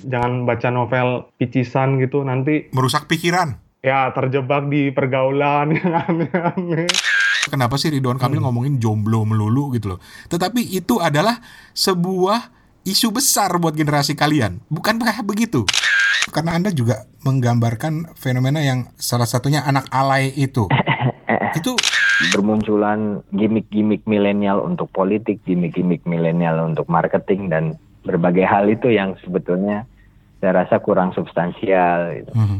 Jangan baca novel picisan gitu, nanti Merusak pikiran. ya terjebak di pergaulan yang aneh-aneh. Kenapa sih Ridwan Kamil ngomongin jomblo melulu gitu loh. Tetapi itu adalah sebuah isu besar buat generasi kalian. Bukankah begitu? Karena Anda juga menggambarkan fenomena yang salah satunya anak alay itu. Itu bermunculan gimmick-gimmick milenial untuk politik, gimmick-gimmick milenial untuk marketing dan berbagai hal itu yang sebetulnya saya rasa kurang substansial. Gitu. Mhm.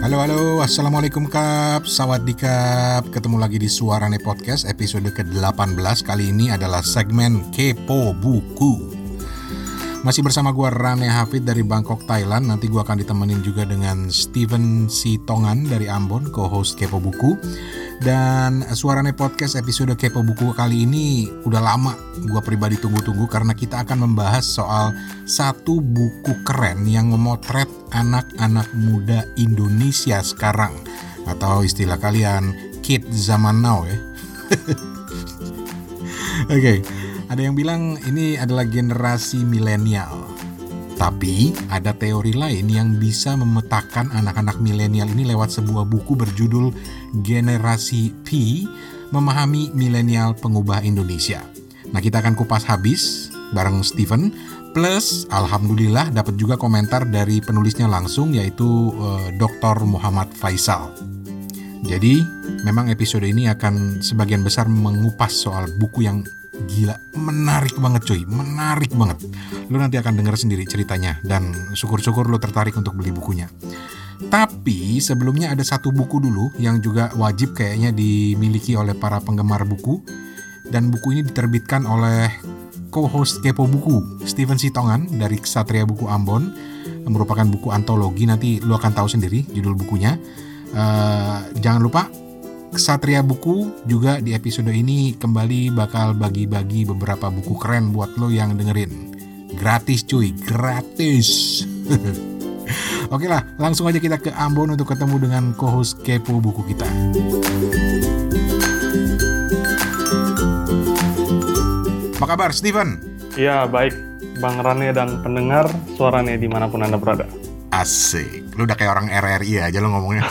Halo halo, assalamualaikum kap, sawadikap, ketemu lagi di Suarane Podcast episode ke-18 kali ini adalah segmen Kepo Buku. Masih bersama gua Rane Hafid dari Bangkok, Thailand. Nanti gua akan ditemenin juga dengan Steven Sitongan dari Ambon, co-host Kepo Buku. Dan Suarane Podcast episode Kepo Buku kali ini udah lama gua pribadi tunggu-tunggu karena kita akan membahas soal satu buku keren yang memotret anak-anak muda Indonesia sekarang atau istilah kalian kid zaman now ya. Oke, ada yang bilang ini adalah generasi milenial. Tapi ada teori lain yang bisa memetakan anak-anak milenial ini lewat sebuah buku berjudul Generasi P Memahami Milenial Pengubah Indonesia. Nah, kita akan kupas habis bareng Steven plus alhamdulillah dapat juga komentar dari penulisnya langsung yaitu eh, Dr. Muhammad Faisal. Jadi, memang episode ini akan sebagian besar mengupas soal buku yang gila, menarik banget cuy, menarik banget. Lu nanti akan dengar sendiri ceritanya dan syukur-syukur lu tertarik untuk beli bukunya. Tapi sebelumnya ada satu buku dulu yang juga wajib kayaknya dimiliki oleh para penggemar buku dan buku ini diterbitkan oleh co-host Kepo Buku Steven Sitongan dari Ksatria Buku Ambon merupakan buku antologi nanti lu akan tahu sendiri judul bukunya Eh, jangan lupa Ksatria Buku juga di episode ini kembali bakal bagi-bagi beberapa buku keren buat lo yang dengerin. Gratis cuy, gratis. Oke lah, langsung aja kita ke Ambon untuk ketemu dengan co-host Kepo Buku kita. Apa kabar Steven? Iya, baik. Bang Rane dan pendengar suaranya di mana pun Anda berada. Asik, lu udah kayak orang RRI aja lo ngomongnya.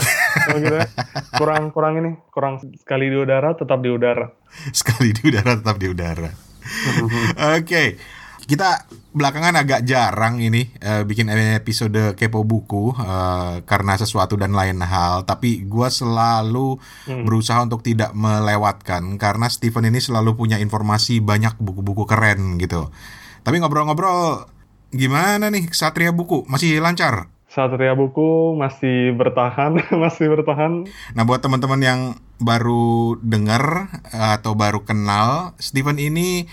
Oh, gitu ya. Kurang kurang ini, kurang sekali di udara tetap di udara. Sekali di udara tetap di udara. Oke, kita belakangan agak jarang ini eh, bikin episode kepo buku eh, karena sesuatu dan lain hal. Tapi gua selalu berusaha untuk tidak melewatkan karena Steven ini selalu punya informasi banyak buku-buku keren gitu. Tapi ngobrol-ngobrol, gimana nih Satria Buku masih lancar? Satria Buku masih bertahan, masih bertahan. Nah, buat teman-teman yang baru dengar eh, atau baru kenal, Steven ini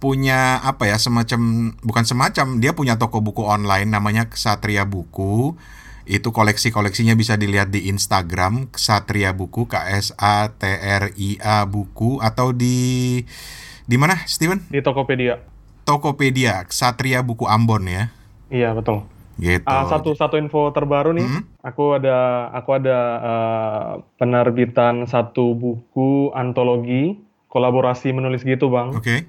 punya apa ya semacam bukan semacam dia punya toko buku online namanya Ksatria Buku. Itu koleksi-koleksinya bisa dilihat di Instagram Ksatria Buku K S A T R I A Buku atau di di mana Steven? Di Tokopedia. Tokopedia Ksatria Buku Ambon ya. Iya, betul. Gitu. Ah, satu satu info terbaru nih. Hmm? Aku ada aku ada eh, penerbitan satu buku antologi kolaborasi menulis gitu, Bang. Oke.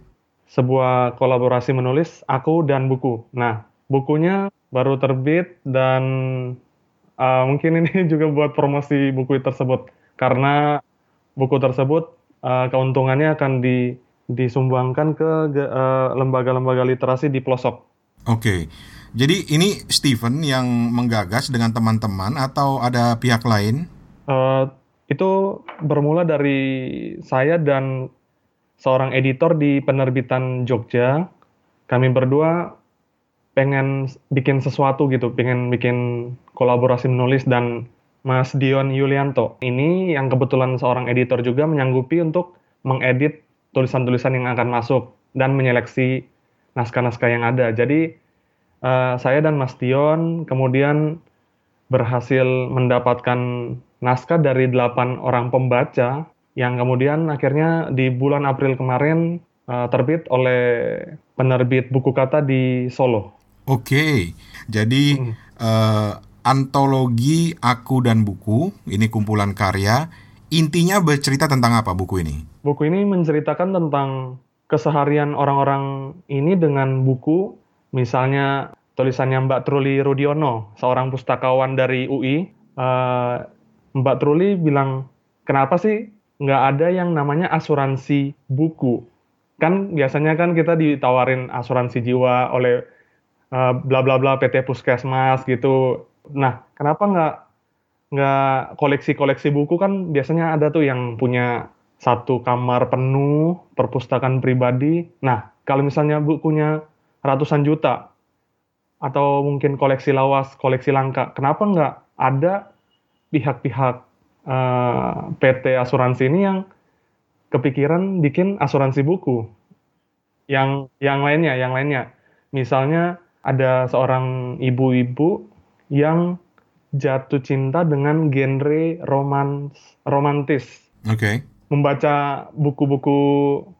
sebuah kolaborasi menulis aku dan buku. Nah, bukunya baru terbit dan uh, mungkin ini juga buat promosi buku tersebut karena buku tersebut uh, keuntungannya akan di, disumbangkan ke uh, lembaga-lembaga literasi di pelosok. Oke. Jadi ini Steven yang menggagas dengan teman-teman atau ada pihak lain? Uh, itu bermula dari saya dan seorang editor di penerbitan Jogja. Kami berdua pengen bikin sesuatu gitu, pengen bikin kolaborasi menulis dan Mas Dion Yulianto. Ini yang kebetulan seorang editor juga menyanggupi untuk mengedit tulisan-tulisan yang akan masuk dan menyeleksi naskah-naskah yang ada. Jadi eh, saya dan Mas Dion kemudian berhasil mendapatkan naskah dari delapan orang pembaca yang kemudian akhirnya di bulan April kemarin eh, terbit oleh penerbit buku kata di Solo. Oke. Jadi eh, antologi aku dan buku ini kumpulan karya Intinya bercerita tentang apa buku ini? Buku ini menceritakan tentang keseharian orang-orang ini dengan buku, misalnya tulisannya Mbak Truli Rudiono, seorang pustakawan dari UI. Uh, Mbak Truli bilang, kenapa sih nggak ada yang namanya asuransi buku? Kan biasanya kan kita ditawarin asuransi jiwa oleh uh, bla bla bla PT Puskesmas gitu. Nah, kenapa nggak nggak koleksi-koleksi buku kan biasanya ada tuh yang punya satu kamar penuh perpustakaan pribadi. Nah, kalau misalnya bukunya ratusan juta atau mungkin koleksi lawas, koleksi langka, kenapa nggak ada pihak-pihak uh, eh, PT asuransi ini yang kepikiran bikin asuransi buku? Yang yang lainnya, yang lainnya, misalnya ada seorang ibu-ibu yang jatuh cinta dengan genre romans romantis. Oke. Okay. Membaca buku-buku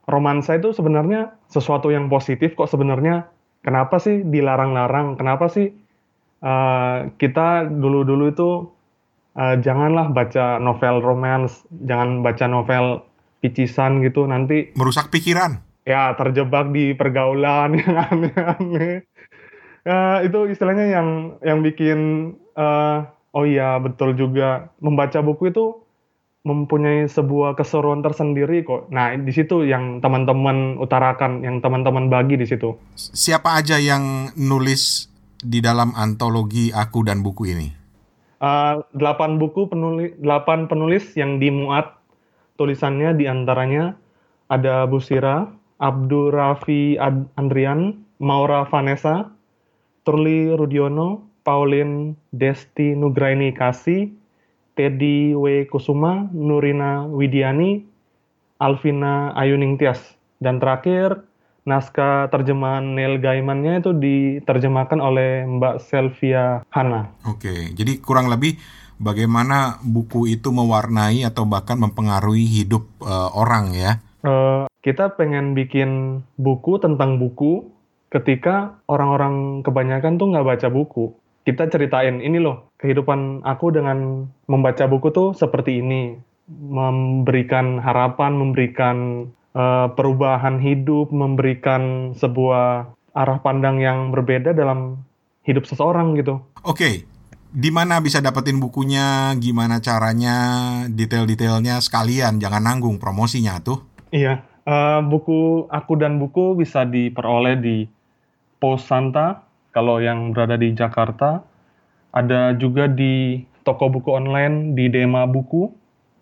romansa itu sebenarnya sesuatu yang positif kok sebenarnya. Kenapa sih dilarang-larang? Kenapa sih uh, kita dulu-dulu itu uh, janganlah baca novel romans, jangan baca novel picisan gitu nanti merusak pikiran. Ya, terjebak di pergaulan yang aneh-aneh. Uh, itu istilahnya yang yang bikin uh, oh iya betul juga membaca buku itu mempunyai sebuah keseruan tersendiri kok. Nah di situ yang teman-teman utarakan, yang teman-teman bagi di situ. Siapa aja yang nulis di dalam antologi aku dan buku ini? Uh, delapan buku penulis, delapan penulis yang dimuat tulisannya di antaranya ada Busira, Abdul Rafi Andrian, Maura Vanessa, Turli Rudiono, Pauline Desti Nugraini Kasih, Teddy W. Kusuma, Nurina Widiani, Alvina Ayuning Tias. Dan terakhir, naskah terjemahan Neil Gaimannya itu diterjemahkan oleh Mbak Selvia Hana. Oke, jadi kurang lebih bagaimana buku itu mewarnai atau bahkan mempengaruhi hidup uh, orang ya? Uh, kita pengen bikin buku tentang buku ketika orang-orang kebanyakan tuh nggak baca buku kita ceritain ini loh kehidupan aku dengan membaca buku tuh seperti ini memberikan harapan memberikan uh, perubahan hidup memberikan sebuah arah pandang yang berbeda dalam hidup seseorang gitu oke okay. di mana bisa dapetin bukunya gimana caranya detail-detailnya sekalian jangan nanggung promosinya tuh iya uh, buku aku dan buku bisa diperoleh di Pos Santa kalau yang berada di Jakarta. Ada juga di toko buku online di Dema Buku,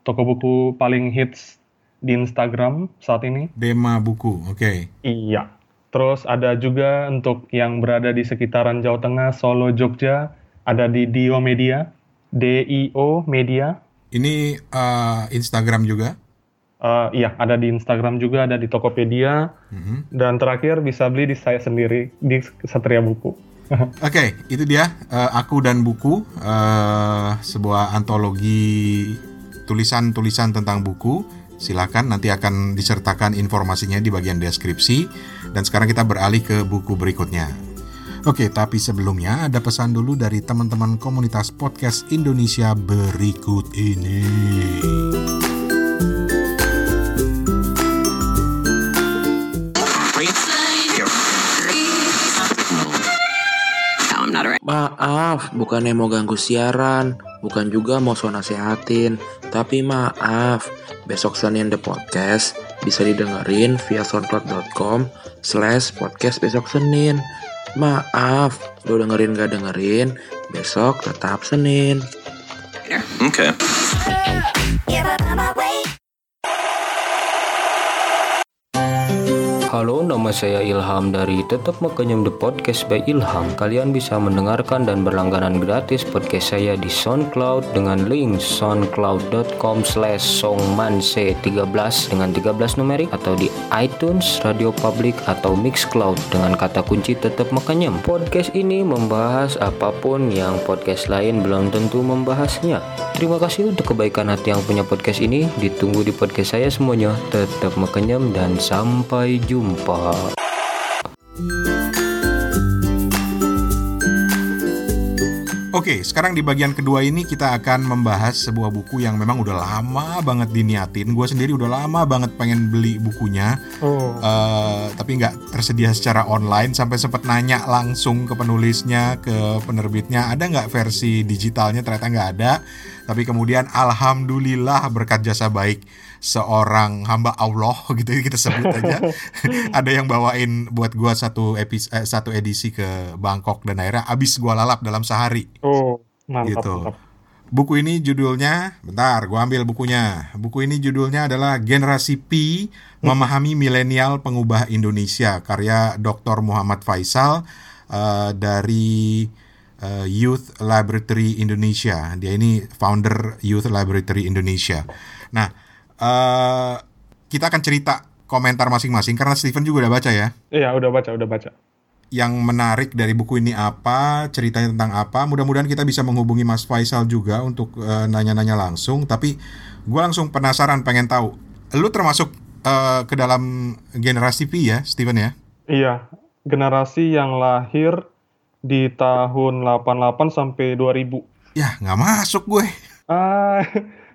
toko buku paling hits di Instagram saat ini. Dema Buku, oke. Okay. Iya. Terus ada juga untuk yang berada di sekitaran Jawa Tengah, Solo, Jogja, ada di Dio Media, D-I-O Media. Ini uh, Instagram juga? Uh, iya, ada di Instagram juga, ada di Tokopedia, mm-hmm. dan terakhir bisa beli di saya sendiri di Satria Buku. Oke, okay, itu dia uh, aku dan buku, uh, sebuah antologi tulisan-tulisan tentang buku. Silakan nanti akan disertakan informasinya di bagian deskripsi. Dan sekarang kita beralih ke buku berikutnya. Oke, tapi sebelumnya ada pesan dulu dari teman-teman komunitas podcast Indonesia berikut ini. Maaf, bukannya mau ganggu siaran, bukan juga mau so nasehatin, tapi maaf, besok Senin The Podcast bisa didengerin via soundcloud.com slash podcast besok Senin. Maaf, lo dengerin gak dengerin, besok tetap Senin. Oke. Okay. Halo, nama saya Ilham dari Tetap Makanyam The Podcast by Ilham. Kalian bisa mendengarkan dan berlangganan gratis podcast saya di SoundCloud dengan link soundcloud.com slash songmanse13 dengan 13 numerik atau di iTunes, Radio Public atau Mixcloud dengan kata kunci Tetap Makanyam. Podcast ini membahas apa pun yang podcast lain belum tentu membahasnya. Terima kasih untuk kebaikan hati yang punya podcast ini. Ditunggu di podcast saya semuanya. Tetap Makanyam dan sampai jumpa jumpa. Oke, sekarang di bagian kedua ini kita akan membahas sebuah buku yang memang udah lama banget diniatin. Gue sendiri udah lama banget pengen beli bukunya, Oh, eh, tapi nggak tersedia secara online. Sampai sempat nanya langsung ke penulisnya, ke penerbitnya, ada nggak versi digitalnya? Ternyata nggak ada. Tapi kemudian, alhamdulillah berkat jasa baik seorang hamba Allah gitu kita sebut aja, ada yang bawain buat gua satu epis eh, satu edisi ke Bangkok dan akhirnya abis gua lalap dalam sehari. oh, mantap, Gitu. mantap. Buku ini judulnya, bentar, gua ambil bukunya. Buku ini judulnya adalah Generasi P Memahami Milenial Pengubah Indonesia, karya Dr. Muhammad Faisal eh, dari eh, Youth Laboratory Indonesia. Dia ini founder Youth Laboratory Indonesia. Nah, eh, kita akan cerita komentar masing-masing karena Steven juga udah baca ya Iya, udah baca, udah baca. yang menarik dari buku ini apa, ceritanya tentang apa. Mudah-mudahan kita bisa menghubungi Mas Faisal juga untuk eh, nanya-nanya langsung. Tapi gue langsung penasaran, pengen tahu. Lu termasuk eh, ke dalam generasi P ya, Steven ya? Iya, generasi yang lahir di tahun 88 sampai 2000. Ya, nggak masuk gue. Ah,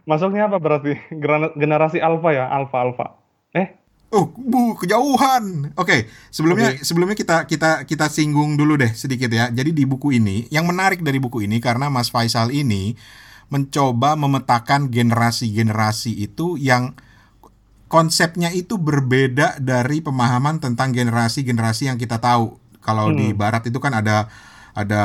masuknya apa berarti? Gener- Generasi alfa ya, alfa alfa. Eh, Oh, bu, kejauhan. Oke, sebelumnya sebelumnya kita kita kita singgung dulu deh sedikit ya. Jadi di buku ini, yang menarik dari buku ini karena Mas Faisal ini mencoba memetakan generasi-generasi itu yang konsepnya itu berbeda dari pemahaman tentang generasi-generasi yang kita tahu. Kalau di barat itu kan ada ada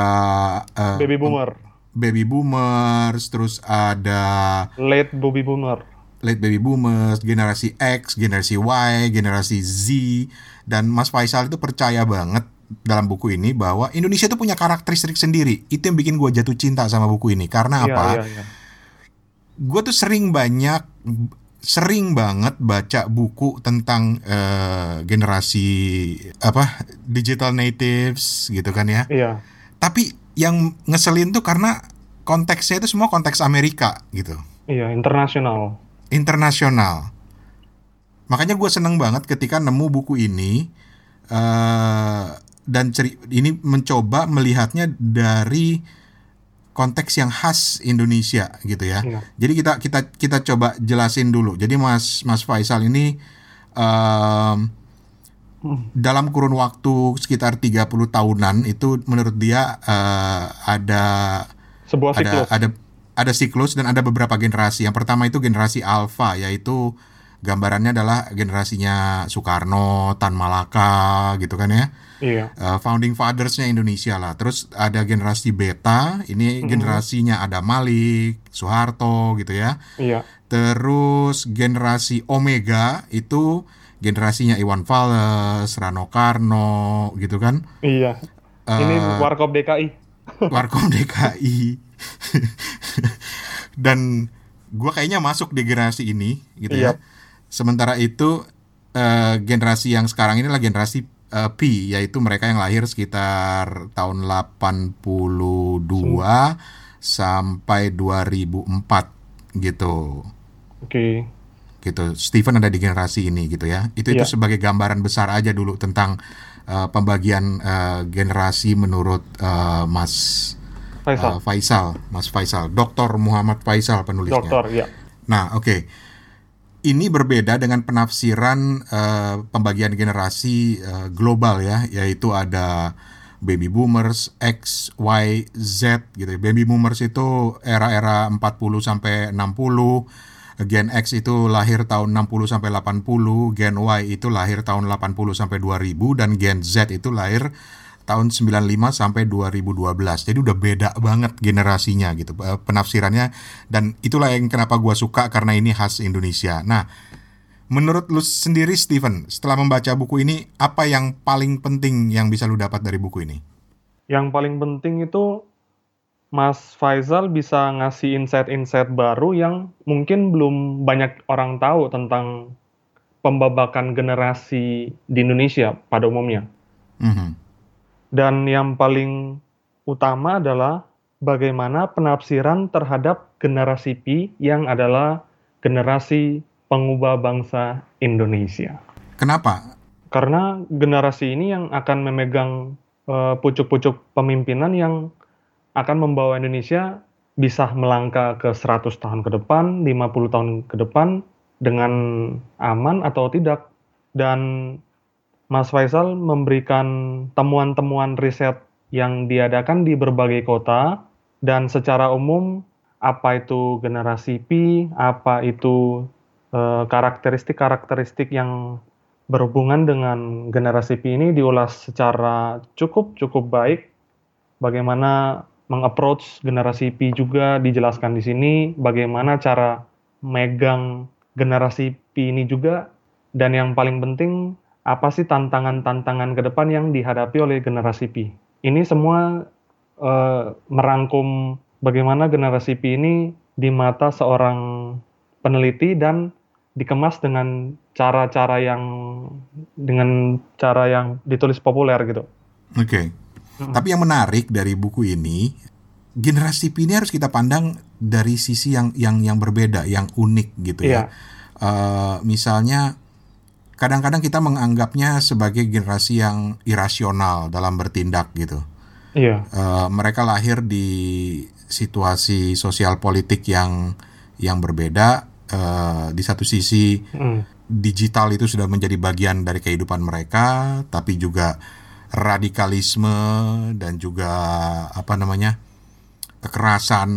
eh, baby boomer, baby boomers, terus ada late baby boomer. late baby boomers, generasi X, generasi Y, generasi Z, dan Mas Faisal itu percaya banget dalam buku ini bahwa Indonesia itu punya karakteristik sendiri. Itu yang bikin gue jatuh cinta sama buku ini. Karena Iya, apa? iya, iya. Gue tuh sering banyak, sering banget baca buku tentang eh, generasi apa digital natives gitu kan ya. Iya, Tapi yang ngeselin tuh karena konteksnya itu semua konteks Amerika gitu. iya, internasional. internasional. Makanya gue seneng banget ketika nemu buku ini eh dan ceri ini mencoba melihatnya dari konteks yang khas Indonesia gitu ya. Iya. Jadi kita kita kita coba jelasin dulu. Jadi Mas Mas Faisal ini em, dalam kurun waktu sekitar 30 tahunan itu menurut dia eh, ada Sebuah ada siklus. ada ada siklus dan ada beberapa generasi. Yang pertama itu generasi alfa yaitu gambarannya adalah generasinya Soekarno, Tan Malaka gitu kan ya. Iya, Uh, founding fathersnya Indonesia lah. Terus ada generasi beta, ini generasinya ada Malik, Soeharto gitu ya. iya, Terus generasi omega itu generasinya Iwan Fals, Rano Karno gitu kan. iya. Ini Eh, Warkop DKI. Warkom DKI. Dan gua kayaknya masuk di generasi ini gitu ya. Iya. Sementara itu eh, generasi yang sekarang ini adalah generasi eh, P yaitu mereka yang lahir sekitar tahun 82 sampai 2004 gitu. Oke, Gitu. Steven ada di generasi ini gitu ya. Itu itu Iya. sebagai gambaran besar aja dulu tentang eh, pembagian eh, generasi menurut eh, Mas Faisal. Uh, Faisal, Mas Faisal, Dr. Muhammad Faisal penulisnya. Dokter, iya. Nah, oke. Ini berbeda dengan penafsiran uh, pembagian generasi uh, global ya, yaitu ada baby boomers, X, Y, Z gitu. Baby boomers itu era-era 40 sampai 60, Gen X itu lahir tahun 60 sampai 80, Gen Y itu lahir tahun 80 sampai 2000 dan Gen Z itu lahir tahun 95 sampai 2012. Jadi udah beda banget generasinya gitu eh, penafsirannya dan itulah yang kenapa gua suka karena ini khas Indonesia. Nah, menurut lu sendiri Steven, setelah membaca buku ini apa yang paling penting yang bisa lu dapat dari buku ini? Yang paling penting itu Mas Faisal bisa ngasih insight-insight baru yang mungkin belum banyak orang tahu tentang pembabakan generasi di Indonesia pada umumnya. Mhm. Dan yang paling utama adalah bagaimana penafsiran terhadap generasi Pi yang adalah generasi pengubah bangsa Indonesia. Kenapa? Karena generasi ini yang akan memegang eh, pucuk-pucuk pemimpinan yang akan membawa Indonesia bisa melangkah ke 100 tahun ke depan, 50 tahun ke depan dengan aman atau tidak. Dan Mas Faisal memberikan temuan-temuan riset yang diadakan di berbagai kota dan secara umum apa itu generasi Pi, apa itu eh, karakteristik-karakteristik yang berhubungan dengan generasi Pi ini diulas secara cukup cukup baik. Bagaimana mengapproach generasi Pi juga dijelaskan di sini, bagaimana cara megang generasi Pi ini juga, dan yang paling penting apa sih tantangan-tantangan ke depan yang dihadapi oleh generasi Pi. Ini semua uh, merangkum bagaimana generasi Pi ini di mata seorang peneliti dan dikemas dengan cara-cara yang dengan cara yang ditulis populer gitu. Oke. Okay. Hmm. Tapi yang menarik dari buku ini, generasi P ini harus kita pandang dari sisi yang yang yang berbeda, yang unik gitu yeah. ya. Uh, misalnya kadang-kadang kita menganggapnya sebagai generasi yang irasional dalam bertindak gitu. Iya. Uh, mereka lahir di situasi sosial politik yang yang berbeda. Uh, di satu sisi mm. digital itu sudah menjadi bagian dari kehidupan mereka, tapi juga radikalisme dan juga apa namanya kekerasan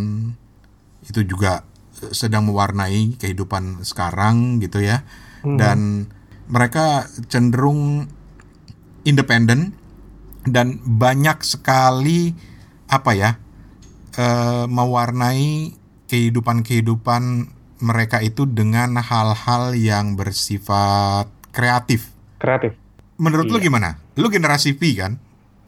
itu juga sedang mewarnai kehidupan sekarang gitu ya. Mm. Dan mereka cenderung independen dan banyak sekali apa ya uh, mewarnai kehidupan-kehidupan mereka itu dengan hal-hal yang bersifat kreatif. Kreatif. Menurut iya. lu gimana? Lu generasi V kan?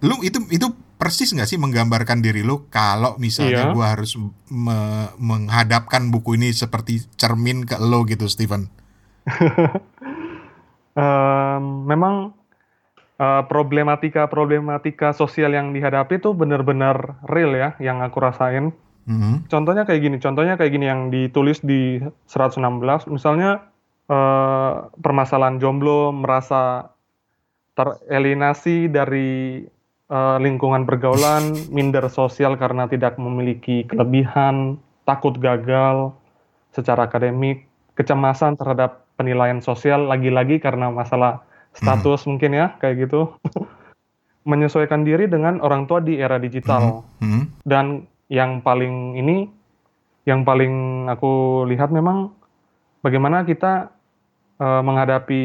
Lu itu itu persis nggak sih menggambarkan diri lu kalau misalnya iya. gua harus me menghadapkan buku ini seperti cermin ke lo gitu, Steven? um, memang uh, problematika-problematika sosial yang dihadapi itu benar-benar real ya, yang aku rasain. Mm-hmm. Contohnya kayak gini, contohnya kayak gini yang ditulis di 116, misalnya uh, permasalahan jomblo merasa terelinasi dari uh, lingkungan pergaulan, minder sosial karena tidak memiliki kelebihan, takut gagal secara akademik, kecemasan terhadap penilaian sosial lagi-lagi karena masalah status hmm. mungkin ya kayak gitu menyesuaikan diri dengan orang tua di era digital hmm. Hmm. dan yang paling ini yang paling aku lihat memang bagaimana kita uh, menghadapi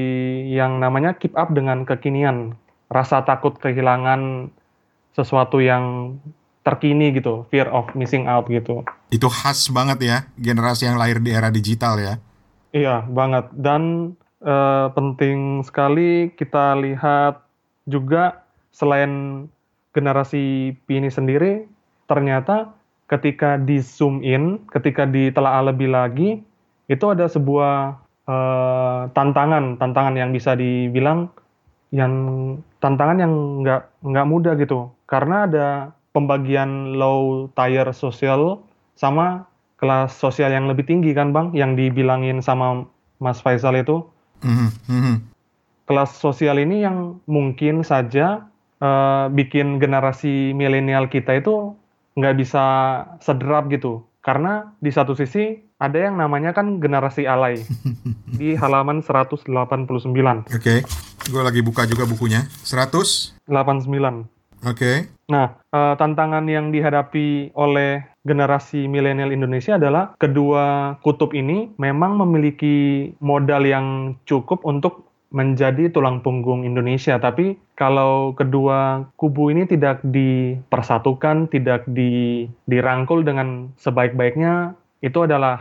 yang namanya keep up dengan kekinian rasa takut kehilangan sesuatu yang terkini gitu fear of missing out gitu. Itu khas banget ya generasi yang lahir di era digital ya. Iya banget. Dan uh, penting sekali kita lihat juga selain generasi P ini sendiri, ternyata ketika di zoom in, ketika ditelaah lebih lagi, itu ada sebuah uh, tantangan, tantangan yang bisa dibilang yang tantangan yang nggak nggak mudah gitu, karena ada pembagian low tier sosial sama kelas sosial yang lebih tinggi kan bang, yang dibilangin sama Mas Faisal itu Mm-hmm. Kelas sosial ini yang mungkin saja uh, bikin generasi milenial kita itu nggak bisa sederap gitu. Karena di satu sisi ada yang namanya kan generasi alay di halaman 189. Oke, okay. gue lagi buka juga bukunya. 189. Oke. Okay. Nah, uh, tantangan yang dihadapi oleh generasi milenial Indonesia adalah kedua kutub ini memang memiliki modal yang cukup untuk menjadi tulang punggung Indonesia. Tapi kalau kedua kubu ini tidak dipersatukan, tidak di, dirangkul dengan sebaik-baiknya, itu adalah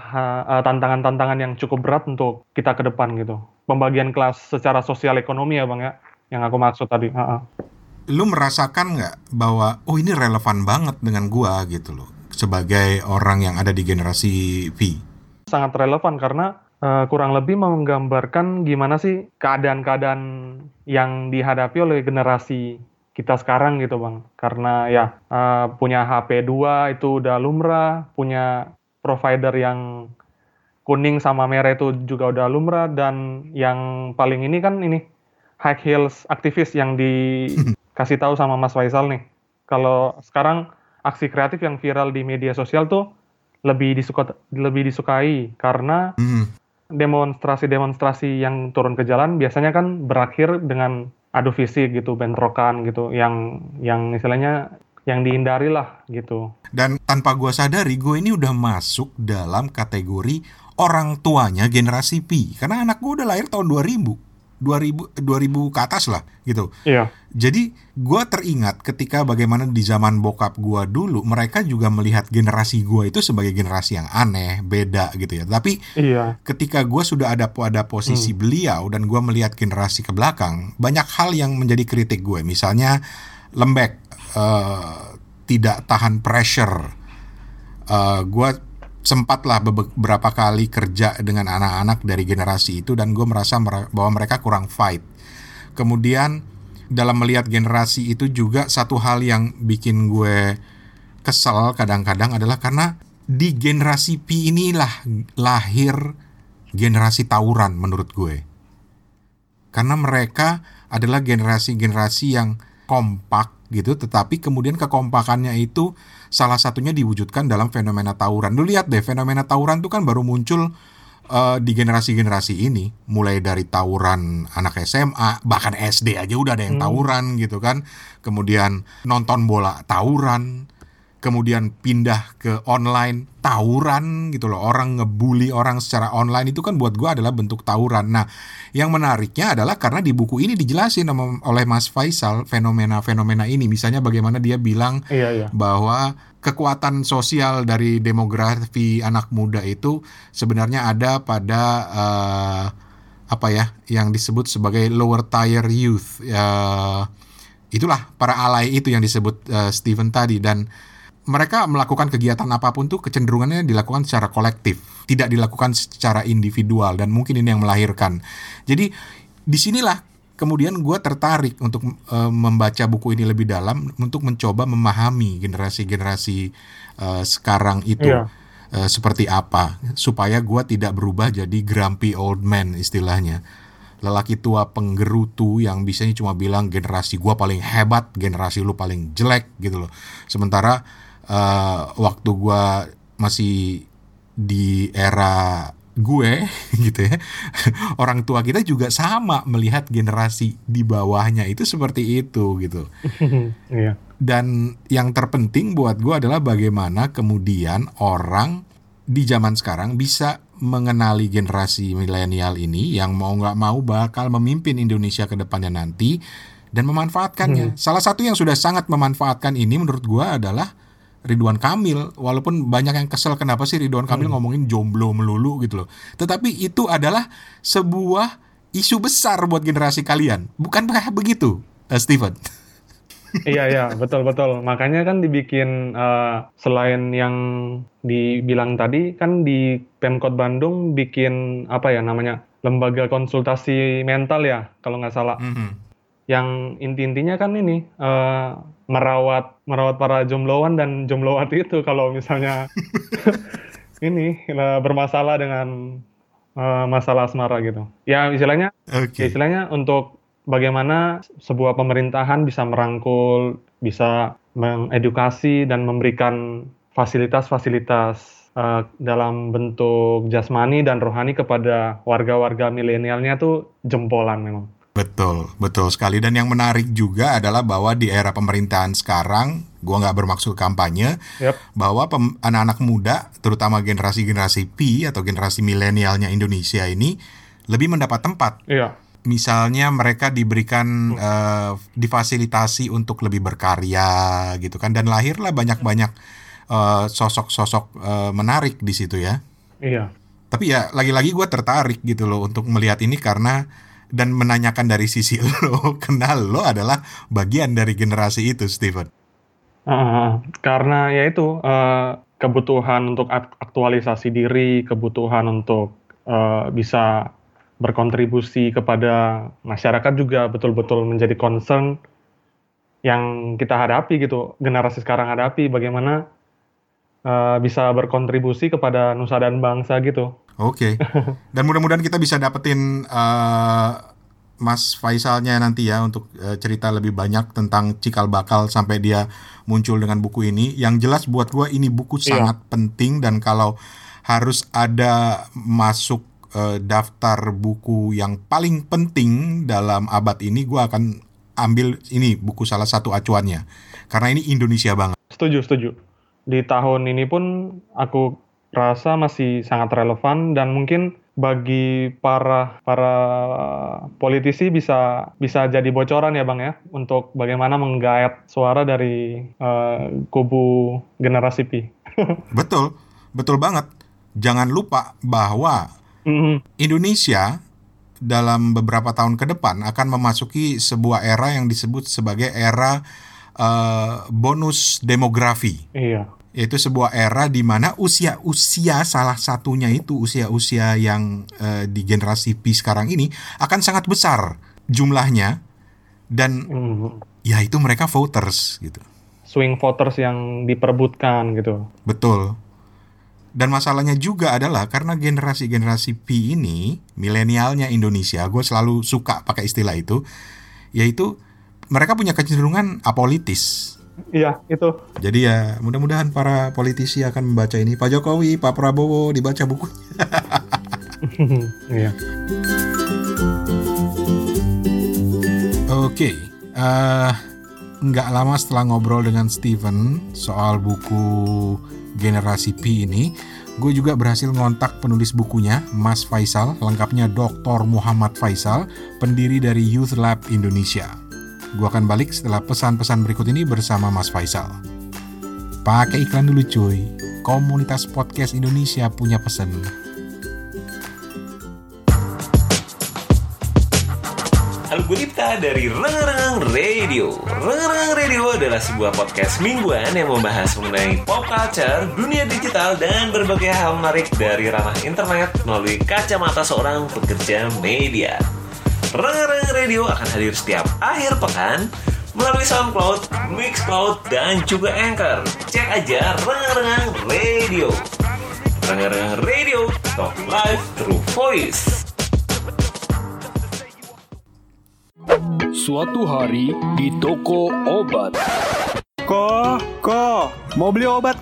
tantangan-tantangan yang cukup berat untuk kita ke depan gitu. Pembagian kelas secara sosial ekonomi ya bang ya, yang aku maksud tadi. Ha -ha. Lu merasakan nggak bahwa oh ini relevan banget dengan gua gitu loh? sebagai orang yang ada di generasi V? Sangat relevan karena uh, kurang lebih menggambarkan gimana sih keadaan-keadaan yang dihadapi oleh generasi kita sekarang gitu bang. Karena ya uh, punya HP 2 itu udah lumrah, punya provider yang kuning sama merah itu juga udah lumrah dan yang paling ini kan ini high heels aktivis yang dikasih tahu sama Mas Faisal nih. Kalau sekarang aksi kreatif yang viral di media sosial tuh lebih disuka lebih disukai karena Hmm. demonstrasi-demonstrasi yang turun ke jalan biasanya kan berakhir dengan adu fisik gitu, bentrokan gitu, yang yang istilahnya yang dihindari lah gitu. Dan tanpa gua sadari, gue ini udah masuk dalam kategori orang tuanya generasi Pi. Karena anak gue udah lahir tahun 2000. 2000 2000 ke atas lah gitu. Iya. Jadi gua teringat ketika bagaimana di zaman bokap gua dulu mereka juga melihat generasi gua itu sebagai generasi yang aneh, beda gitu ya. Tapi Iya. ketika gua sudah ada pada posisi beliau dan gua melihat generasi ke belakang, banyak hal yang menjadi kritik gue. Misalnya lembek, eh, tidak tahan pressure. Eh, gua sempatlah beberapa kali kerja dengan anak-anak dari generasi itu dan gue merasa bahwa mereka kurang fight. Kemudian dalam melihat generasi itu juga satu hal yang bikin gue kesel kadang-kadang adalah karena di generasi P inilah lahir generasi tawuran menurut gue. Karena mereka adalah generasi-generasi yang kompak gitu, tetapi kemudian kekompakannya itu salah satunya diwujudkan dalam fenomena tawuran. Lu lihat deh, fenomena tawuran itu kan baru muncul eh, di generasi-generasi ini, mulai dari tawuran anak SMA, bahkan SD aja udah ada yang tawuran gitu kan. Kemudian nonton bola tawuran, kemudian pindah ke online tawuran gitu loh. Orang ngebully orang secara online itu kan buat gua adalah bentuk tawuran. Nah yang menariknya adalah karena di buku ini dijelasin oleh Mas Faisal fenomena-fenomena ini. Misalnya bagaimana dia bilang Iya, iya. bahwa kekuatan sosial dari demografi anak muda itu sebenarnya ada pada eh, apa ya yang disebut sebagai lower tier youth. Eh, itulah para alay itu yang disebut eh, Steven tadi. Dan mereka melakukan kegiatan apa pun tuh kecenderungannya dilakukan secara kolektif, tidak dilakukan secara individual dan mungkin ini yang melahirkan. Jadi di sinilah kemudian gue tertarik untuk eh, membaca buku ini lebih dalam untuk mencoba memahami generasi-generasi eh, sekarang itu Iya. eh, seperti apa supaya gue tidak berubah jadi grumpy old man istilahnya lelaki tua penggerutu yang biasanya cuma bilang generasi gua paling hebat, generasi lu paling jelek gitu loh. Sementara eh, waktu gua masih di era gue gitu ya. Orang tua kita juga sama melihat generasi di bawahnya itu seperti itu gitu. Iya. Dan yang terpenting buat gue adalah bagaimana kemudian orang di zaman sekarang bisa mengenali generasi milenial ini yang mau nggak mau bakal memimpin Indonesia ke depannya nanti dan memanfaatkannya. Salah satu yang sudah sangat memanfaatkan ini menurut gue adalah Ridwan Kamil. Walaupun banyak yang kesel kenapa sih Ridwan Kamil ngomongin jomblo melulu gitu loh. Tetapi itu adalah sebuah isu besar buat generasi kalian. Bukankah begitu, eh, Steven? iya iya betul betul makanya kan dibikin eh, selain yang dibilang tadi kan di Pemkot Bandung bikin apa ya namanya lembaga konsultasi mental ya kalau nggak salah Mhm. yang inti-intinya kan ini eh, merawat merawat para jombloan dan jomblowati itu kalau misalnya ini eh, bermasalah dengan eh, masalah asmara gitu ya istilahnya Oke. Ya, istilahnya untuk bagaimana sebuah pemerintahan bisa merangkul, bisa mengedukasi dan memberikan fasilitas-fasilitas eh, dalam bentuk jasmani dan rohani kepada warga-warga milenialnya tuh jempolan memang. Betul, betul sekali. Dan yang menarik juga adalah bahwa di era pemerintahan sekarang, gua nggak bermaksud kampanye, Yap. bahwa anak-anak muda, terutama generasi-generasi P atau generasi milenialnya Indonesia ini, lebih mendapat tempat. Iya. Misalnya mereka diberikan eh, difasilitasi untuk lebih berkarya gitu kan, dan lahirlah banyak-banyak eh, sosok-sosok eh, menarik di situ ya. Iya. Tapi ya lagi-lagi gue tertarik gitu loh untuk melihat ini karena dan menanyakan dari sisi lo, kenal lo adalah bagian dari generasi itu, Steven. Ah, karena ya itu eh, kebutuhan untuk ak- aktualisasi diri, kebutuhan untuk eh, bisa berkontribusi kepada masyarakat juga betul-betul menjadi concern yang kita hadapi gitu, generasi sekarang hadapi bagaimana eh, bisa berkontribusi kepada nusa dan bangsa gitu. Oke. Dan mudah-mudahan kita bisa dapetin eh, Mas Faisalnya nanti ya untuk uh, cerita lebih banyak tentang cikal bakal sampai dia muncul dengan buku ini. Yang jelas buat gue ini buku Iya. sangat penting dan kalau harus ada masuk uh, daftar buku yang paling penting dalam abad ini, gue akan ambil ini buku salah satu acuannya karena ini Indonesia banget. Setuju, setuju. Di tahun ini pun aku rasa masih sangat relevan dan mungkin bagi para para politisi bisa bisa jadi bocoran ya bang ya untuk bagaimana menggaet suara dari eh, kubu generasi Pi. Betul, betul banget. Jangan lupa bahwa Mhm. Indonesia dalam beberapa tahun ke depan akan memasuki sebuah era yang disebut sebagai era eh, bonus demografi. Iya. Yaitu sebuah era di mana usia-usia salah satunya itu usia-usia yang eh, di generasi Pi sekarang ini akan sangat besar jumlahnya dan Mhm. ya itu mereka voters gitu. Swing voters yang diperebutkan gitu. Betul. Dan masalahnya juga adalah karena generasi-generasi P ini, milenialnya Indonesia, gue selalu suka pakai istilah itu, yaitu mereka punya kecenderungan apolitis. Iya itu. Jadi ya mudah-mudahan para politisi akan membaca ini. Pak Jokowi, Pak Prabowo dibaca bukunya. Iya. Oke, eh, nggak lama setelah ngobrol dengan Steven soal buku Generasi P ini, gue juga berhasil ngontak penulis bukunya, Mas Faisal, lengkapnya Dr. Muhammad Faisal, pendiri dari Youth Lab Indonesia. Gue akan balik setelah pesan-pesan berikut ini bersama Mas Faisal. Pakai iklan dulu cuy, komunitas podcast Indonesia punya pesan. Algorita dari Rengereng Radio. Rengereng Radio adalah sebuah podcast mingguan yang membahas mengenai pop culture, dunia digital, dan berbagai hal menarik dari ranah internet melalui kacamata seorang pekerja media. Rengereng Radio akan hadir setiap akhir pekan melalui SoundCloud, Mixcloud, dan juga Anchor. Cek aja Rengereng Radio. Rengereng Radio, talk live through voice. Suatu hari di toko obat. Ko, ko, mau beli obat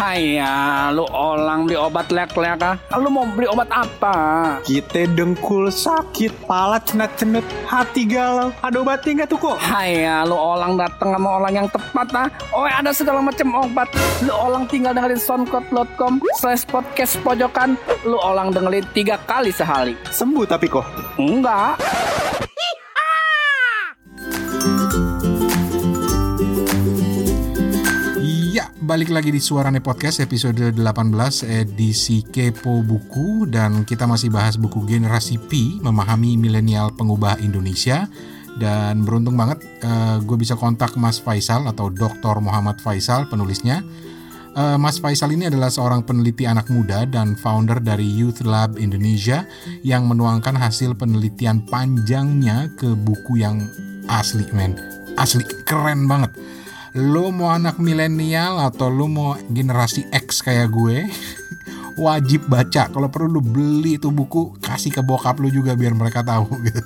ko? Haya, lu orang beli obat lek-lek ah. Lu mau beli obat apa? Kita dengkul sakit, pala cenut-cenut, hati galau. Ada obatnya nggak tuh kok? Haya, lu orang datang sama orang yang tepat ah. Oh, ada segala macam obat. Lu orang tinggal dengerin soundcloud.com slash podcast pojokan. Lu orang dengerin tiga kali sehari. Sembuh tapi kok. Enggak. Iya, balik lagi di Suarane Podcast episode 18 edisi Kepo Buku dan kita masih bahas buku Generasi P, Memahami Milenial Pengubah Indonesia dan beruntung banget gue bisa kontak Mas Faisal atau Dr. Muhammad Faisal penulisnya. Eh, Mas Faisal ini adalah seorang peneliti anak muda dan founder dari Youth Lab Indonesia yang menuangkan hasil penelitian panjangnya ke buku yang asli men. Asli keren banget lo mau anak milenial atau lo mau generasi X kayak gue wajib baca. Kalau perlu lu beli itu buku kasih ke bokap lu juga biar mereka tahu gitu.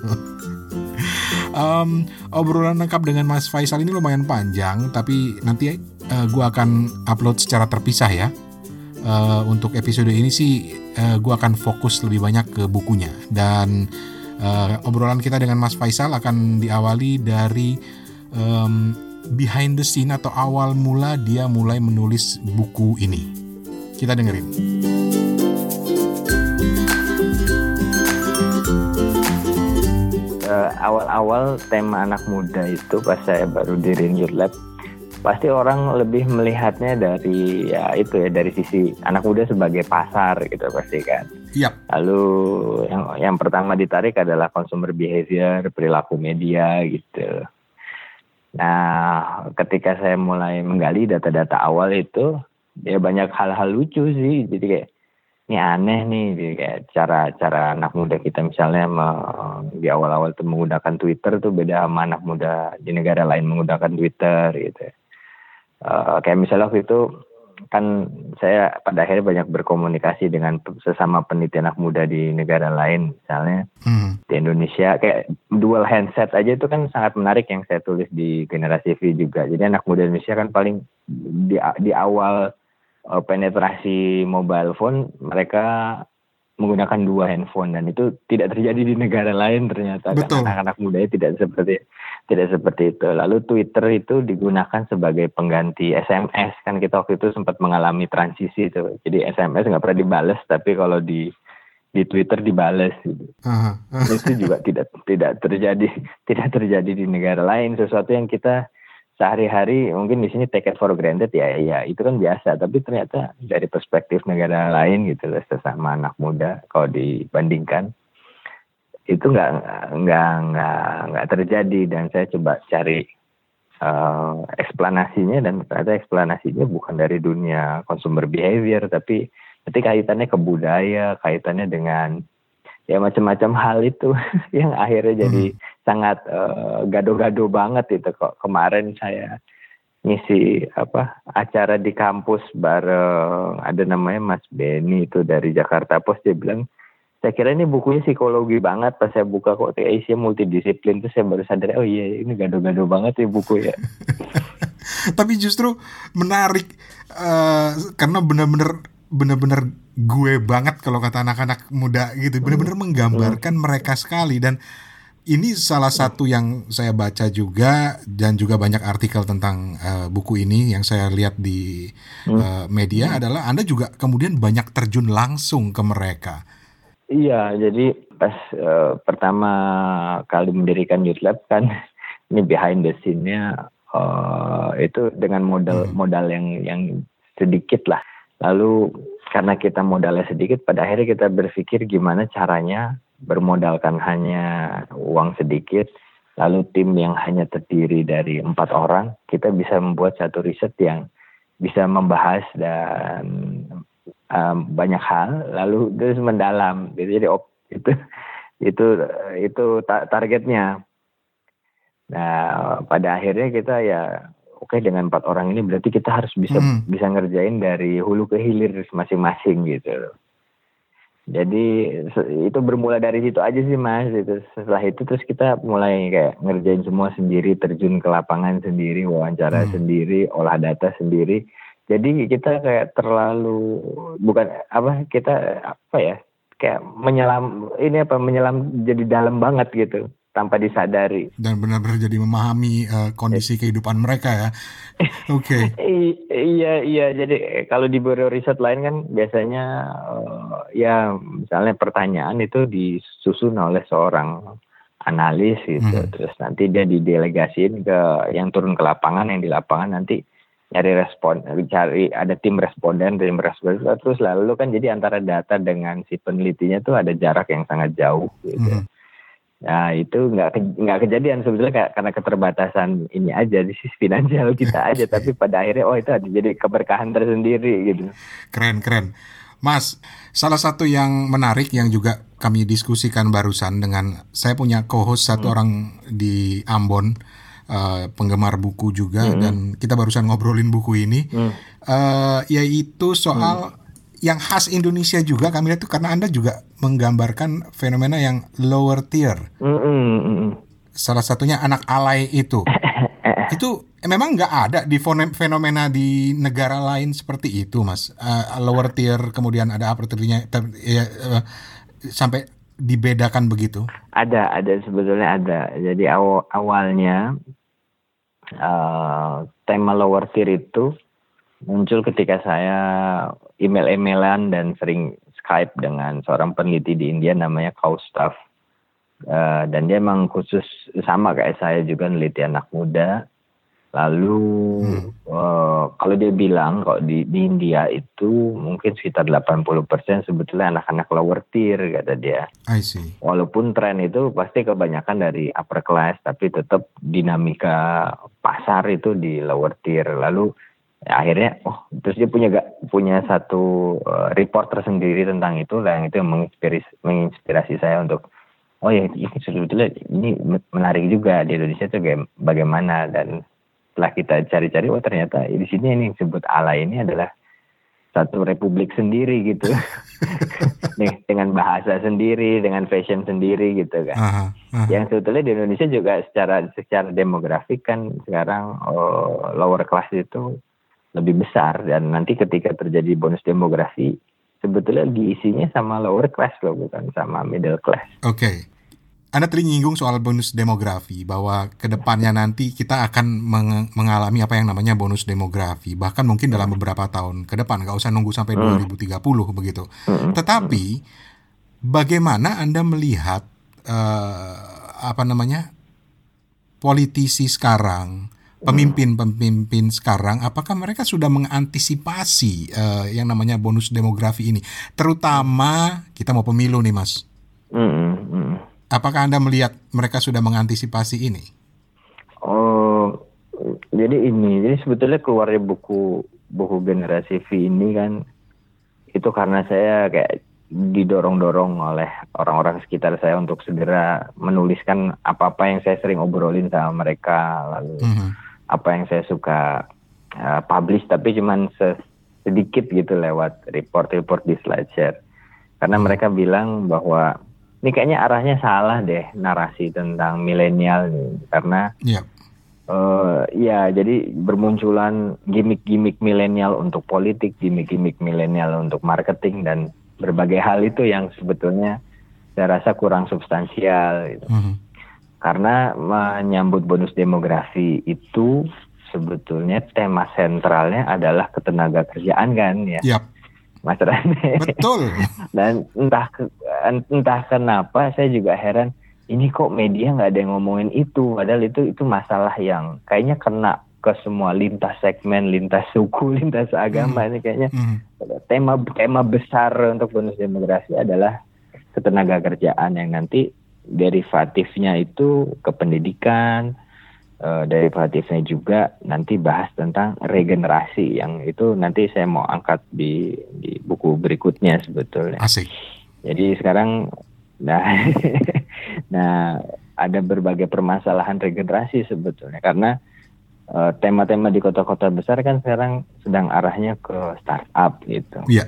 Em, obrolan lengkap dengan Mas Faisal ini lumayan panjang tapi nanti eh, gue akan upload secara terpisah ya. Eh, untuk episode ini sih eh, gue akan fokus lebih banyak ke bukunya. Dan eh, obrolan kita dengan Mas Faisal akan diawali dari em, behind the scene atau awal mula dia mulai menulis buku ini. Kita dengerin. Eh, awal-awal tema anak muda itu pas saya baru diriin Youth Lab pasti orang lebih melihatnya dari ya itu ya dari sisi anak muda sebagai pasar gitu pasti kan. Yap. Lalu yang yang pertama ditarik adalah consumer behavior, perilaku media gitu. Nah, ketika saya mulai menggali data-data awal itu, ya banyak hal-hal lucu sih. Jadi kayak ini aneh nih, jadi kayak cara-cara anak muda kita misalnya di awal-awal tuh menggunakan Twitter tuh beda sama anak muda di negara lain menggunakan Twitter gitu. Eh, kayak misalnya waktu itu kan saya pada akhirnya banyak berkomunikasi dengan sesama peneliti anak muda di negara lain misalnya hmm. di Indonesia kayak dual handset aja itu kan sangat menarik yang saya tulis di generasi V juga jadi anak muda Indonesia kan paling di di awal uh, penetrasi mobile phone mereka menggunakan dua handphone dan itu tidak terjadi di negara lain ternyata anak-anak muda tidak seperti tidak seperti itu. Lalu Twitter itu digunakan sebagai pengganti SMS kan kita waktu itu sempat mengalami transisi itu. Jadi SMS nggak pernah dibales tapi kalau di di Twitter dibales gitu. Uh -huh. itu juga tidak tidak terjadi tidak terjadi di negara lain sesuatu yang kita sehari-hari mungkin di sini take it for granted ya ya itu kan biasa tapi ternyata dari perspektif negara lain gitu loh sesama anak muda kalau dibandingkan itu nggak nggak nggak nggak terjadi dan saya coba cari uh, eksplanasinya dan ternyata eksplanasinya bukan dari dunia consumer behavior tapi nanti kaitannya ke budaya kaitannya dengan ya macam-macam hal itu yang akhirnya jadi hmm. Sangat uh, gado-gado banget itu kok. Kemarin saya ngisi apa acara di kampus bareng ada namanya Mas Benny itu dari Jakarta Post. Dia bilang saya kira ini bukunya psikologi banget. Pas saya buka kok isinya multidisiplin. Tuh saya baru sadar oh iya ini gado-gado banget ya buku ya. Tapi justru menarik uh, karena benar-benar benar-benar gue banget kalau kata anak-anak muda gitu. Benar-benar menggambarkan mereka sekali. Dan ini salah satu yang saya baca juga dan juga banyak artikel tentang uh, buku ini yang saya lihat di uh, media adalah Anda juga kemudian banyak terjun langsung ke mereka. Iya, jadi pas uh, pertama kali mendirikan Youth Lab kan ini behind the scene-nya uh, itu dengan modal hmm. modal yang yang sedikit lah. Lalu karena kita modalnya sedikit, pada akhirnya kita berpikir gimana caranya bermodalkan hanya uang sedikit, lalu tim yang hanya terdiri dari empat orang, kita bisa membuat satu riset yang bisa membahas dan um, banyak hal, lalu terus mendalam. Jadi op, itu itu itu targetnya. Nah, pada akhirnya kita ya oke okay, dengan empat orang ini berarti kita harus bisa hmm. bisa ngerjain dari hulu ke hilir masing-masing gitu jadi itu bermula dari situ aja sih mas itu. Setelah itu terus kita mulai kayak ngerjain semua sendiri terjun ke lapangan sendiri wawancara hmm. sendiri olah data sendiri. Jadi kita kayak terlalu bukan apa kita apa ya kayak menyelam ini apa menyelam jadi dalam banget gitu tanpa disadari. Dan benar-benar jadi memahami uh, kondisi kehidupan mereka ya. Oke. Okay. iya iya jadi kalau di bureau riset lain kan biasanya uh, ya misalnya pertanyaan itu disusun oleh seorang analis gitu. Hmm. Terus nanti dia didelegasiin ke yang turun ke lapangan yang di lapangan nanti nyari respon cari ada tim responden tim responden terus lalu kan jadi antara data dengan si penelitinya tuh ada jarak yang sangat jauh gitu. Hmm Nah itu nggak nggak kejadian sebetulnya karena keterbatasan ini aja di sisi finansial kita aja tapi pada akhirnya oh itu ada jadi keberkahan tersendiri gitu. Keren keren. Mas, salah satu yang menarik yang juga kami diskusikan barusan dengan saya punya co-host satu hmm. orang di Ambon, uh, penggemar buku juga hmm. dan kita barusan ngobrolin buku ini, hmm. uh, yaitu soal hmm yang khas Indonesia juga kami lihat itu karena Anda juga menggambarkan fenomena yang lower tier. Mm -mm. Salah satunya anak alay itu. itu memang nggak ada di fenomena di negara lain seperti itu, Mas. Uh, lower tier kemudian ada apa tiernya ya, uh, sampai dibedakan begitu? Ada, ada sebetulnya ada. Jadi aw awalnya uh, tema lower tier itu muncul ketika saya email-emailan dan sering Skype dengan seorang peneliti di India namanya Kaustaf. Uh, dan dia emang khusus sama kayak saya juga neliti anak muda. Lalu hmm. uh, kalau dia bilang kalau di, di India itu mungkin sekitar 80% sebetulnya anak-anak lower tier kata dia. I see. Walaupun tren itu pasti kebanyakan dari upper class tapi tetap dinamika pasar itu di lower tier. Lalu ya, akhirnya oh terus dia punya gak punya satu uh, report tersendiri tentang itu lah yang itu yang menginspirasi menginspirasi saya untuk oh ya ini sebetulnya ini menarik juga di Indonesia itu bagaimana dan setelah kita cari-cari oh ternyata di sini ini yang disebut ala ini adalah satu republik sendiri gitu. Nih, dengan bahasa sendiri, dengan fashion sendiri gitu kan. Aha, aha. Yang sebetulnya di Indonesia juga secara secara demografik kan sekarang oh, lower class itu lebih besar dan nanti ketika terjadi bonus demografi sebetulnya diisinya sama lower class loh bukan sama middle class. Oke. Anda tadi nyinggung soal bonus demografi bahwa ke depannya nanti kita akan meng- mengalami apa yang namanya bonus demografi bahkan mungkin dalam beberapa tahun ke depan nggak usah nunggu sampai 2030 begitu. Tetapi bagaimana Anda melihat eh, apa namanya politisi sekarang pemimpin-pemimpin sekarang apakah mereka sudah mengantisipasi eh, yang namanya bonus demografi ini terutama kita mau pemilu nih Mas. Mm, mm. Apakah Anda melihat mereka sudah mengantisipasi ini? Oh, jadi ini, jadi sebetulnya keluarnya buku buku generasi V ini kan itu karena saya kayak didorong-dorong oleh orang-orang sekitar saya untuk segera menuliskan apa-apa yang saya sering obrolin sama mereka, lalu Mhm. Apa yang saya suka uh, publish tapi cuman se- sedikit gitu lewat report-report di SlideShare. Karena mereka bilang bahwa ini kayaknya arahnya salah deh narasi tentang milenial nih karena Iya. eh ya jadi bermunculan gimmick-gimmick milenial untuk politik, gimmick-gimmick milenial untuk marketing dan berbagai hal itu yang sebetulnya saya rasa kurang substansial gitu. Mhm. Karena menyambut bonus demografi itu sebetulnya tema sentralnya adalah ketenaga kerjaan kan ya, Yap, Mas Rane. betul. Dan entah entah kenapa saya juga heran ini kok media nggak ada yang ngomongin itu padahal itu itu masalah yang kayaknya kena ke semua lintas segmen, lintas suku, lintas agama ini kayaknya Mhm. tema tema besar untuk bonus demografi adalah ketenaga kerjaan yang nanti derivatifnya itu ke pendidikan, eh, derivatifnya juga nanti bahas tentang regenerasi yang itu nanti saya mau angkat di di buku berikutnya sebetulnya. Asik. Jadi sekarang nah nah ada berbagai permasalahan regenerasi sebetulnya karena eh, tema-tema di kota-kota besar kan sekarang sedang arahnya ke startup gitu. Iya.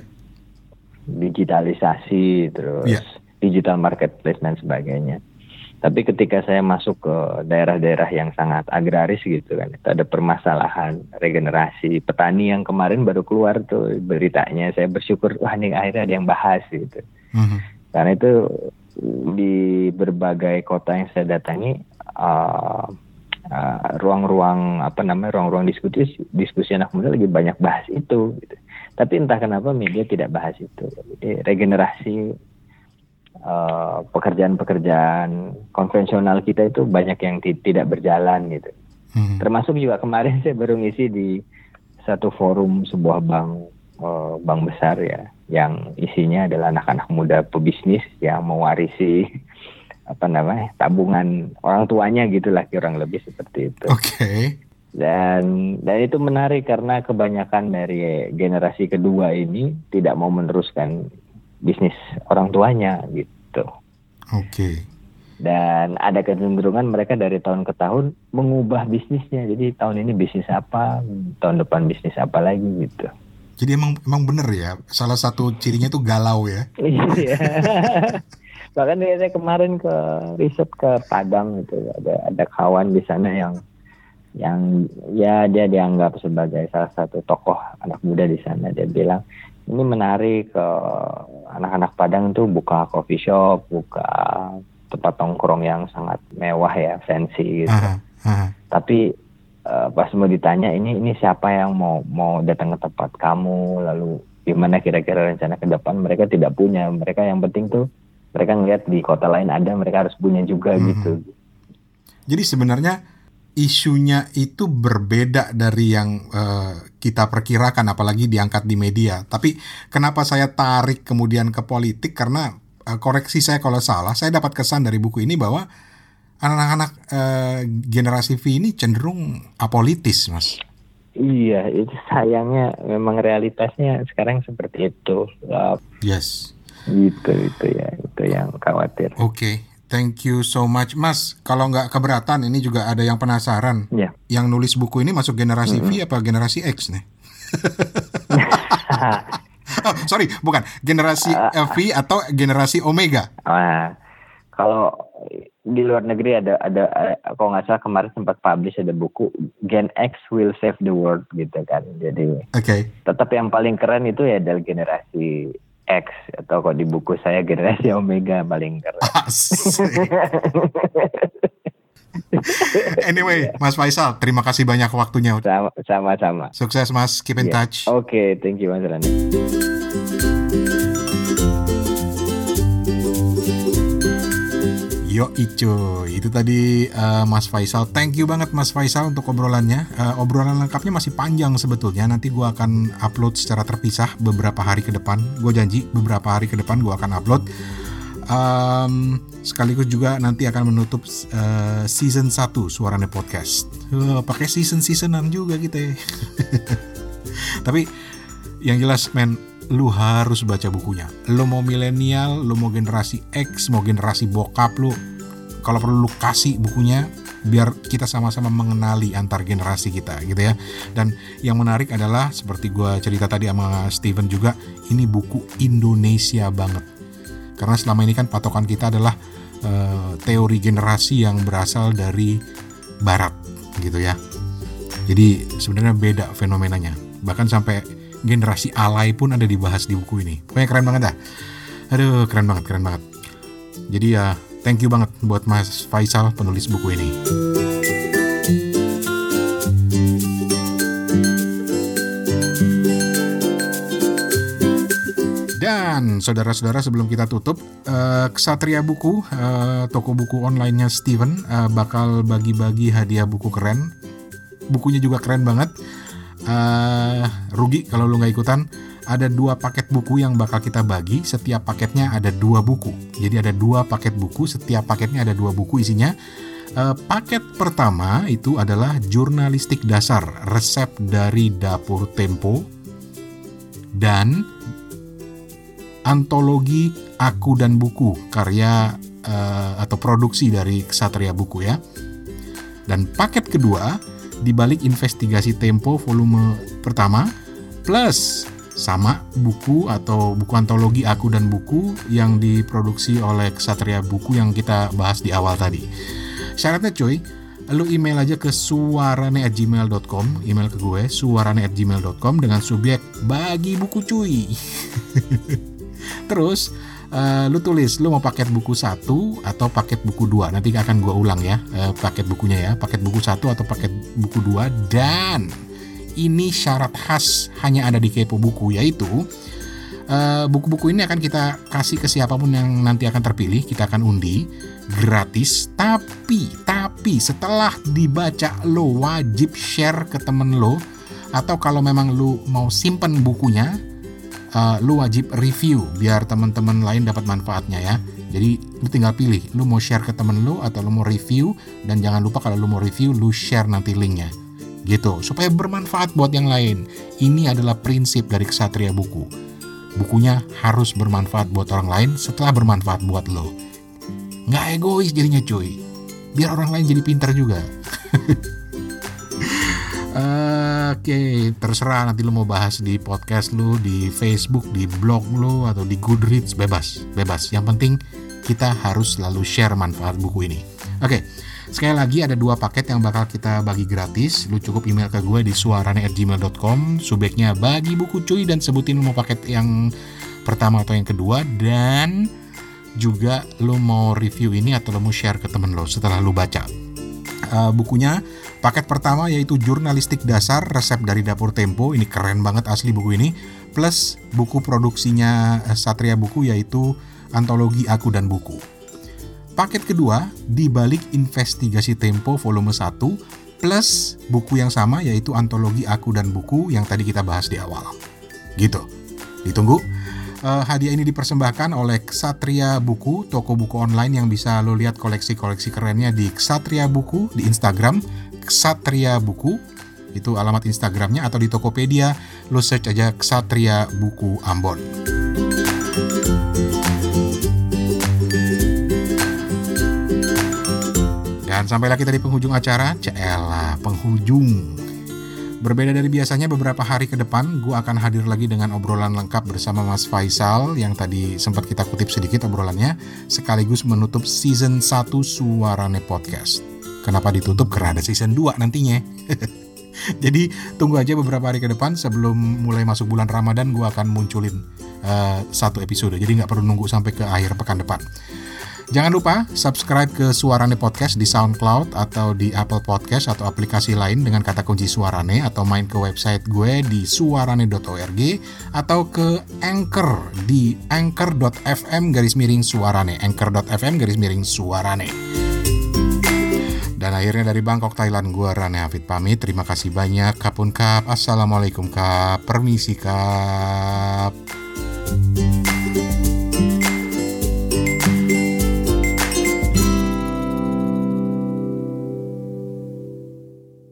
Digitalisasi terus Iya. Digital marketplace dan sebagainya. Tapi ketika saya masuk ke daerah-daerah yang sangat agraris gitu kan, itu ada permasalahan regenerasi petani yang kemarin baru keluar tuh beritanya. Saya bersyukur, wah ini akhirnya ada yang bahas gitu. Mhm. Karena itu di berbagai kota yang saya datangi uh, uh, ruang-ruang apa namanya ruang-ruang diskusi diskusi anak muda lagi banyak bahas itu. Gitu. Tapi entah kenapa media tidak bahas itu. Jadi regenerasi uh, pekerjaan-pekerjaan konvensional kita itu banyak yang ti- tidak berjalan gitu. Mhm. Termasuk juga kemarin saya baru ngisi di satu forum sebuah bank eh, bank besar ya, yang isinya adalah anak-anak muda pebisnis yang mewarisi apa namanya tabungan orang tuanya gitulah kurang lebih seperti itu. Oke. Dan dan itu menarik karena kebanyakan dari generasi kedua ini tidak mau meneruskan bisnis orang tuanya gitu Oke. dan ada kecenderungan mereka dari tahun ke tahun mengubah bisnisnya jadi tahun ini bisnis apa tahun depan bisnis apa lagi gitu Jadi emang emang bener ya. Salah satu cirinya tuh galau ya. iya bahkan ya, saya kemarin ke riset ke Padang gitu ada ada kawan di sana yang yang ya dia dianggap sebagai salah satu tokoh anak muda di sana dia bilang ini menarik ke anak-anak Padang tuh buka coffee shop buka tempat tongkrong yang sangat mewah ya fancy gitu. Aha, aha. tapi eh, pas mau ditanya ini ini siapa yang mau mau datang ke tempat kamu? Lalu gimana kira-kira rencana ke depan? Mereka tidak punya. Mereka yang penting tuh mereka ngeliat di kota lain ada mereka harus punya juga Mhm. gitu. Jadi sebenarnya isunya itu berbeda dari yang eh, kita perkirakan apalagi diangkat di media. Tapi kenapa saya tarik kemudian ke politik karena eh, koreksi saya kalau salah, saya dapat kesan dari buku ini bahwa anak-anak eh, generasi V ini cenderung apolitis, Mas. iya itu sayangnya memang realitasnya sekarang seperti itu Eh, Yes. gitu itu ya itu yang khawatir Oke, thank you so much, Mas. Kalau nggak keberatan, ini juga ada yang penasaran. ya Yang nulis buku ini masuk generasi V apa generasi X nih? Oh, sorry, bukan generasi eh, V atau generasi Omega. Nah, kalau di luar negeri ada ada eh, kalau nggak salah kemarin sempat publish ada buku Gen X will save the world gitu kan. Jadi Oke. tetap yang paling keren itu ya adalah generasi X atau kalau di buku saya generasi Omega paling keren. Anyway, Mas Faisal, terima kasih banyak waktunya. Sama- Sama-sama. Sukses Mas, keep in Ya. touch. Oke, thank you Mas Rani. Yo Ico, itu tadi eh, Mas Faisal. Thank you banget Mas Faisal untuk obrolannya. Eh, obrolan lengkapnya masih panjang sebetulnya. Nanti gua akan upload secara terpisah beberapa hari ke depan. Gue janji beberapa hari ke depan gua akan upload. Em, sekaligus juga nanti akan menutup eh, season 1 Suaranya Podcast. Eh, pakai season-seasonan juga kita ya. Tapi yang jelas men lu harus baca bukunya. Lu mau milenial lu mau generasi X mau generasi bokap lu kalau perlu lu kasih bukunya biar kita sama-sama mengenali antar generasi kita gitu ya. Dan yang menarik adalah seperti gua cerita tadi sama Steven juga ini buku Indonesia banget. Karena selama ini kan patokan kita adalah eh, teori generasi yang berasal dari barat gitu ya. Jadi sebenarnya beda fenomenanya. Bahkan sampai generasi alay pun ada dibahas di buku ini. Pokoknya keren banget dah. Aduh, keren banget, keren banget. Jadi ya, thank you banget buat Mas Faisal penulis buku ini. Dan saudara-saudara sebelum kita tutup, eh, Ksatria Buku, eh, toko buku online-nya Steven eh, bakal bagi-bagi hadiah buku keren. Bukunya juga keren banget. Eh, rugi kalau lu nggak ikutan. Ada dua paket buku yang bakal kita bagi. Setiap paketnya ada dua buku. Jadi ada dua paket buku. Setiap paketnya ada dua buku isinya. Eh, paket pertama itu adalah jurnalistik dasar resep dari dapur Tempo dan antologi Aku dan Buku karya eh, atau produksi dari Ksatria Buku ya. Dan paket kedua dibalik investigasi Tempo volume pertama plus sama buku atau buku antologi Aku dan Buku yang diproduksi oleh Ksatria Buku yang kita bahas di awal tadi. Syaratnya cuy, lu email aja ke suarane@gmail.com, email ke gue suarane@gmail.com dengan subjek bagi buku cuy. Terus eh, lu tulis lu mau paket buku satu atau paket buku dua? Nanti akan gua ulang ya eh, paket bukunya ya paket buku satu atau paket buku dua. Dan ini syarat khas hanya ada di Kepo Buku yaitu eh, buku-buku ini akan kita kasih ke siapa pun yang nanti akan terpilih. Kita akan undi gratis. Tapi tapi setelah dibaca lo wajib share ke temen lo. Atau kalau memang lu mau simpen bukunya uh, lu wajib review biar teman-teman lain dapat manfaatnya ya. Jadi lu tinggal pilih, lu mau share ke temen lu atau lu mau review dan jangan lupa kalau lu mau review lu share nanti linknya. Gitu, supaya bermanfaat buat yang lain. Ini adalah prinsip dari Ksatria Buku. Bukunya harus bermanfaat buat orang lain setelah bermanfaat buat lo. Nggak egois jadinya cuy. Biar orang lain jadi pintar juga. Oke, terserah nanti lu mau bahas di podcast lu, di Facebook, di blog lu, atau di Goodreads, bebas, bebas. Yang penting kita harus selalu share manfaat buku ini. Oke, sekali lagi ada dua paket yang bakal kita bagi gratis. Lu cukup email ke gue di suarane@gmail.com, subjeknya bagi buku cuy dan sebutin lu mau paket yang pertama atau yang kedua dan juga lu mau review ini atau lu mau share ke temen lo setelah lu baca. Uh, bukunya. Paket pertama yaitu jurnalistik dasar resep dari dapur Tempo. Ini keren banget asli buku ini. Plus buku produksinya eh, Satria Buku yaitu antologi Aku dan Buku. Paket kedua dibalik investigasi Tempo volume 1 plus buku yang sama yaitu antologi Aku dan Buku yang tadi kita bahas di awal. Gitu. Ditunggu Eh, hadiah ini dipersembahkan oleh Ksatria Buku, toko buku online yang bisa lo lihat koleksi-koleksi kerennya di Ksatria Buku di Instagram, Ksatria Buku, itu alamat Instagramnya atau di Tokopedia, lo search aja Ksatria Buku Ambon. Dan sampailah kita di penghujung acara, Caela, penghujung. Berbeda dari biasanya beberapa hari ke depan, gue akan hadir lagi dengan obrolan lengkap bersama Mas Faisal yang tadi sempat kita kutip sedikit obrolannya, sekaligus menutup season 1 Suarane Podcast. Kenapa ditutup? Karena ada season 2 nantinya. Jadi tunggu aja beberapa hari ke depan sebelum mulai masuk bulan Ramadan gue akan munculin uh, satu episode. Jadi nggak perlu nunggu sampai ke akhir pekan depan. Jangan lupa subscribe ke Suarane Podcast di SoundCloud atau di Apple Podcast atau aplikasi lain dengan kata kunci Suarane atau main ke website gue di suarane.org atau ke Anchor di anchor.fm garis miring suarane anchor.fm garis miring suarane. Dan akhirnya dari Bangkok, Thailand, gue Rane Hafid pamit. Terima kasih banyak. Kapun kap. Assalamualaikum kap. Permisi kap.